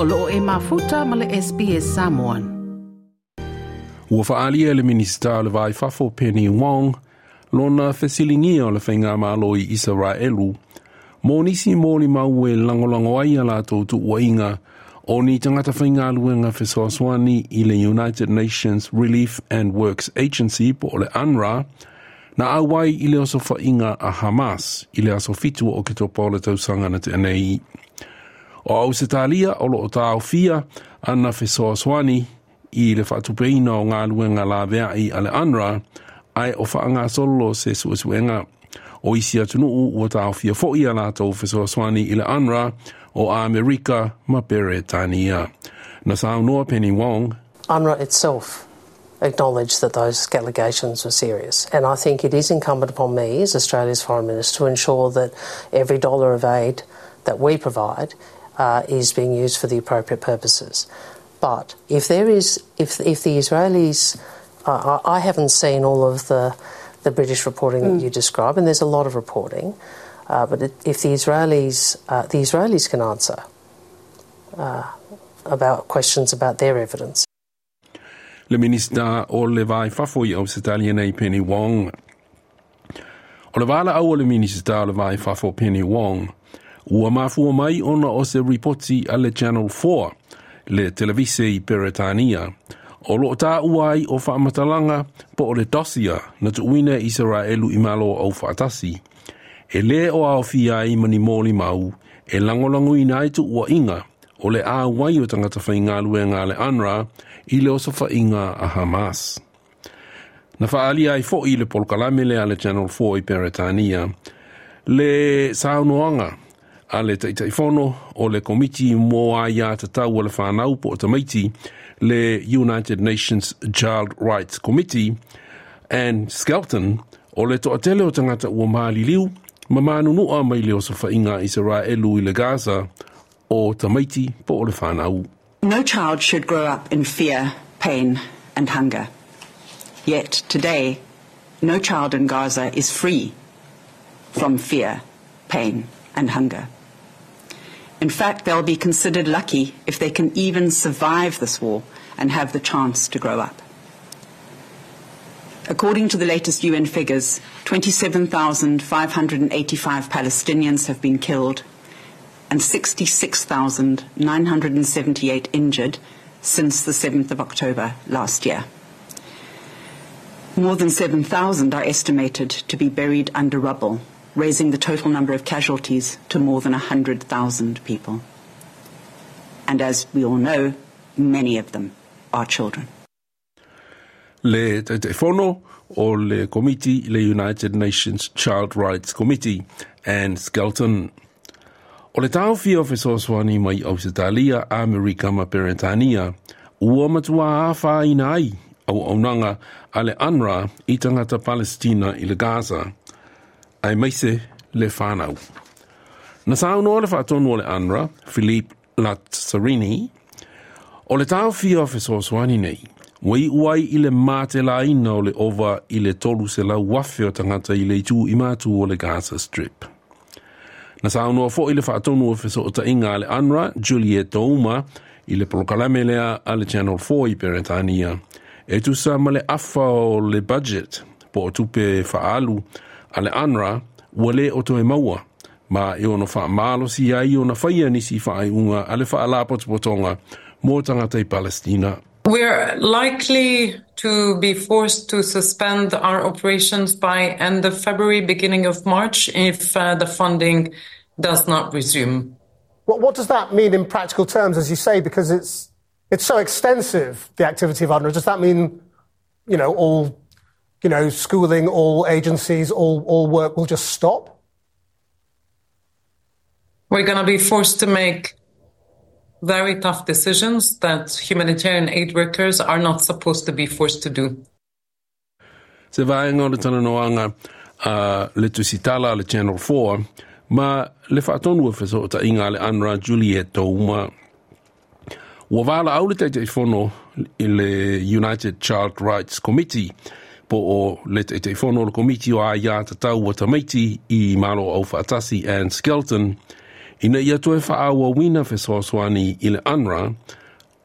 o loo e mafuta ma le SPS Samoan. Ua whaalia le minista le vai fafo Penny Wong, lona fesilingia o le whainga malo i Israelu, mō nisi mō ni mau e langolango ai ala tōtu ua inga, o ni tangata whainga luenga whesoswani i le United Nations Relief and Works Agency po le UNRWA, na awai i le oso whainga a Hamas i le aso fitu o ke topa o le tausanga na te anei. O au se talia o lo o tāo fia ana whesoswani i le whatupeina o ngā luenga la vea i ale anra ai o whaanga solo se suesuenga o isi atunu u o tāo fia fo i ala tau whesoswani i le anra o Amerika ma Beretania. Na sao noa Penny Wong. UNRWA itself acknowledged that those allegations were serious. And I think it is incumbent upon me as Australia's Foreign Minister to ensure that every dollar of aid that we provide uh, is being used for the appropriate purposes. But if there is, if if the Israelis, uh, I haven't seen all of the the British reporting mm. that you describe, and there's a lot of reporting. Uh, but if the Israelis, uh, the Israelis can answer uh, about questions about their evidence. Le minista o le vai fafo i Australia nei Penny Wong. O le vala au le minista o le vai fafo Penny Wong. Ua mafua mai ona o se ripoti ale Channel 4 le televise i Peretania. O lo tā uai o whaamatalanga po o le dosia na tu uina Israelu i malo au whaatasi. E le o au fia i mani mōli mau e langolango i nai tu ua inga o le āwai o tangata whai ngā lue ngā le anra i le osa inga a Hamas. Na whaali ai fo i le polkalame le ale Channel 4 i Peretania. Le saunoanga a le o le komiti tau le whanau po o tamaiti le United Nations Child Rights Committee Ann Skelton o le o tangata ua ma manu nua mai Israelu i le Gaza o tamaiti po o le whanau. No child should grow up in fear, pain and hunger. Yet today, no child in Gaza is free from fear, pain and hunger. In fact, they'll be considered lucky if they can even survive this war and have the chance to grow up. According to the latest UN figures, 27,585 Palestinians have been killed and 66,978 injured since the 7th of October last year. More than 7,000 are estimated to be buried under rubble raising the total number of casualties to more than 100,000 people. And as we all know, many of them are children. Le te fono o le committee, le United Nations Child Rights Committee Ann Skelton. O le tau fia fesoswani mai Ausitalia, Amerika ma Peretania, ua matua a ina ai au aunanga ale UNRWA i tangata Palestina i le Gaza – ai maise le whanau. Na sao noa le whaatonu o le Anra, Philippe Lazzarini, o le tau fia fe swani nei, wai uai i le mate la ina o le ova i le tolu se la wafe o tangata i le tu i matu o le Gaza Strip. Na sao noa fo i le whaatonu o fe so ta inga le Anra, Juliet Douma, i le prokalame lea a le Channel 4 i Peretania, e tu sa ma le afa o le budget po o tupe whaalu, a le anra ua lē o toe maua ma e ono faamalosi ai ona faia nisi faaiʻuga a le faala potopotoga mo tagata i palestina We're likely to be forced to suspend our operations by end of February, beginning of March, if uh, the funding does not resume. What, what does that mean in practical terms, as you say, because it's, it's so extensive, the activity of UNRWA? Does that mean, you know, all you know, schooling, all agencies, all, all work will just stop? We're going to be forced to make very tough decisions that humanitarian aid workers are not supposed to be forced to do. Se vai ngā le tana noanga uh, le tusitala le Channel 4, ma le whaatonu e wheso ta inga le Anra Juliet Touma. Ua wala au le teite i whono i le United Child Rights Committee, po o le te te whono le komiti o a ia te tau o tamaiti i malo au whaatasi Skelton Ina ia toe wina i le UNRWA,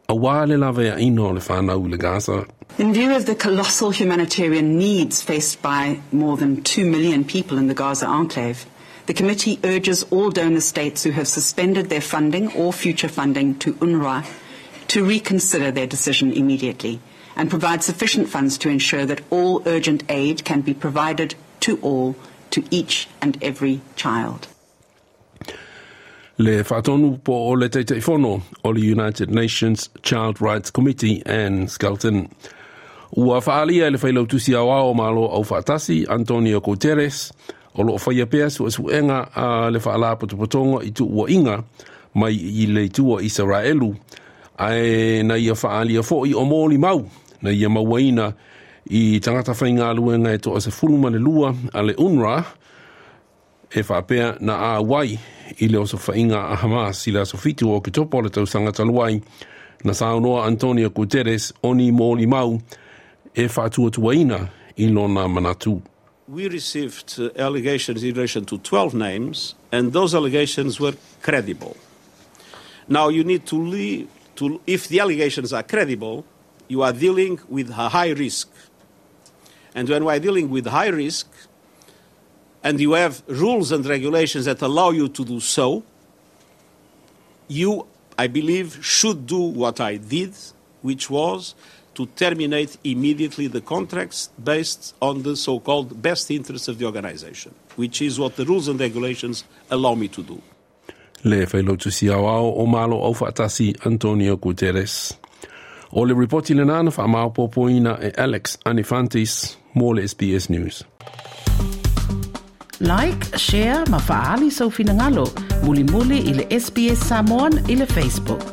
a wā le lawe a ino le whanau le Gaza. In view of the colossal humanitarian needs faced by more than 2 million people in the Gaza enclave, the committee urges all donor states who have suspended their funding or future funding to UNRWA to reconsider their decision immediately and provide sufficient funds to ensure that all urgent aid can be provided to all, to each and every child. Le whaatonu po o le teitei whono o le United Nations Child Rights Committee Ann Skelton. Ua whaalia le whailau tusi awa o malo au whaatasi Antonio Guterres o lo whaia pēa su esu enga a le whaala potopotonga i tu ua inga mai i le tua Israelu. Ai na ia whaalia fo i o mōli mau na ia i tangata e to ase fuluma le lua a le e whapea na i whainga a Hamas i fitu o ki topo le tau sanga taluai na saunoa Antonio Guterres o ni mōli mau e whātua tuaina i lona manatu. We received uh, allegations in relation to 12 names, and those allegations were credible. Now, you need to leave, to, if the allegations are credible, you are dealing with a high risk. And when we are dealing with high risk, and you have rules and regulations that allow you to do so, you, I believe, should do what I did, which was to terminate immediately the contracts based on the so called best interests of the organization, which is what the rules and regulations allow me to do. Le whailotu si awao o malo au Antonio Guterres. O le reporti le nana wha mao popoina e eh, Alex Anifantis, mo le SBS News. Like, share, ma faali sau finangalo, muli muli i le SBS Samoan i le Facebook.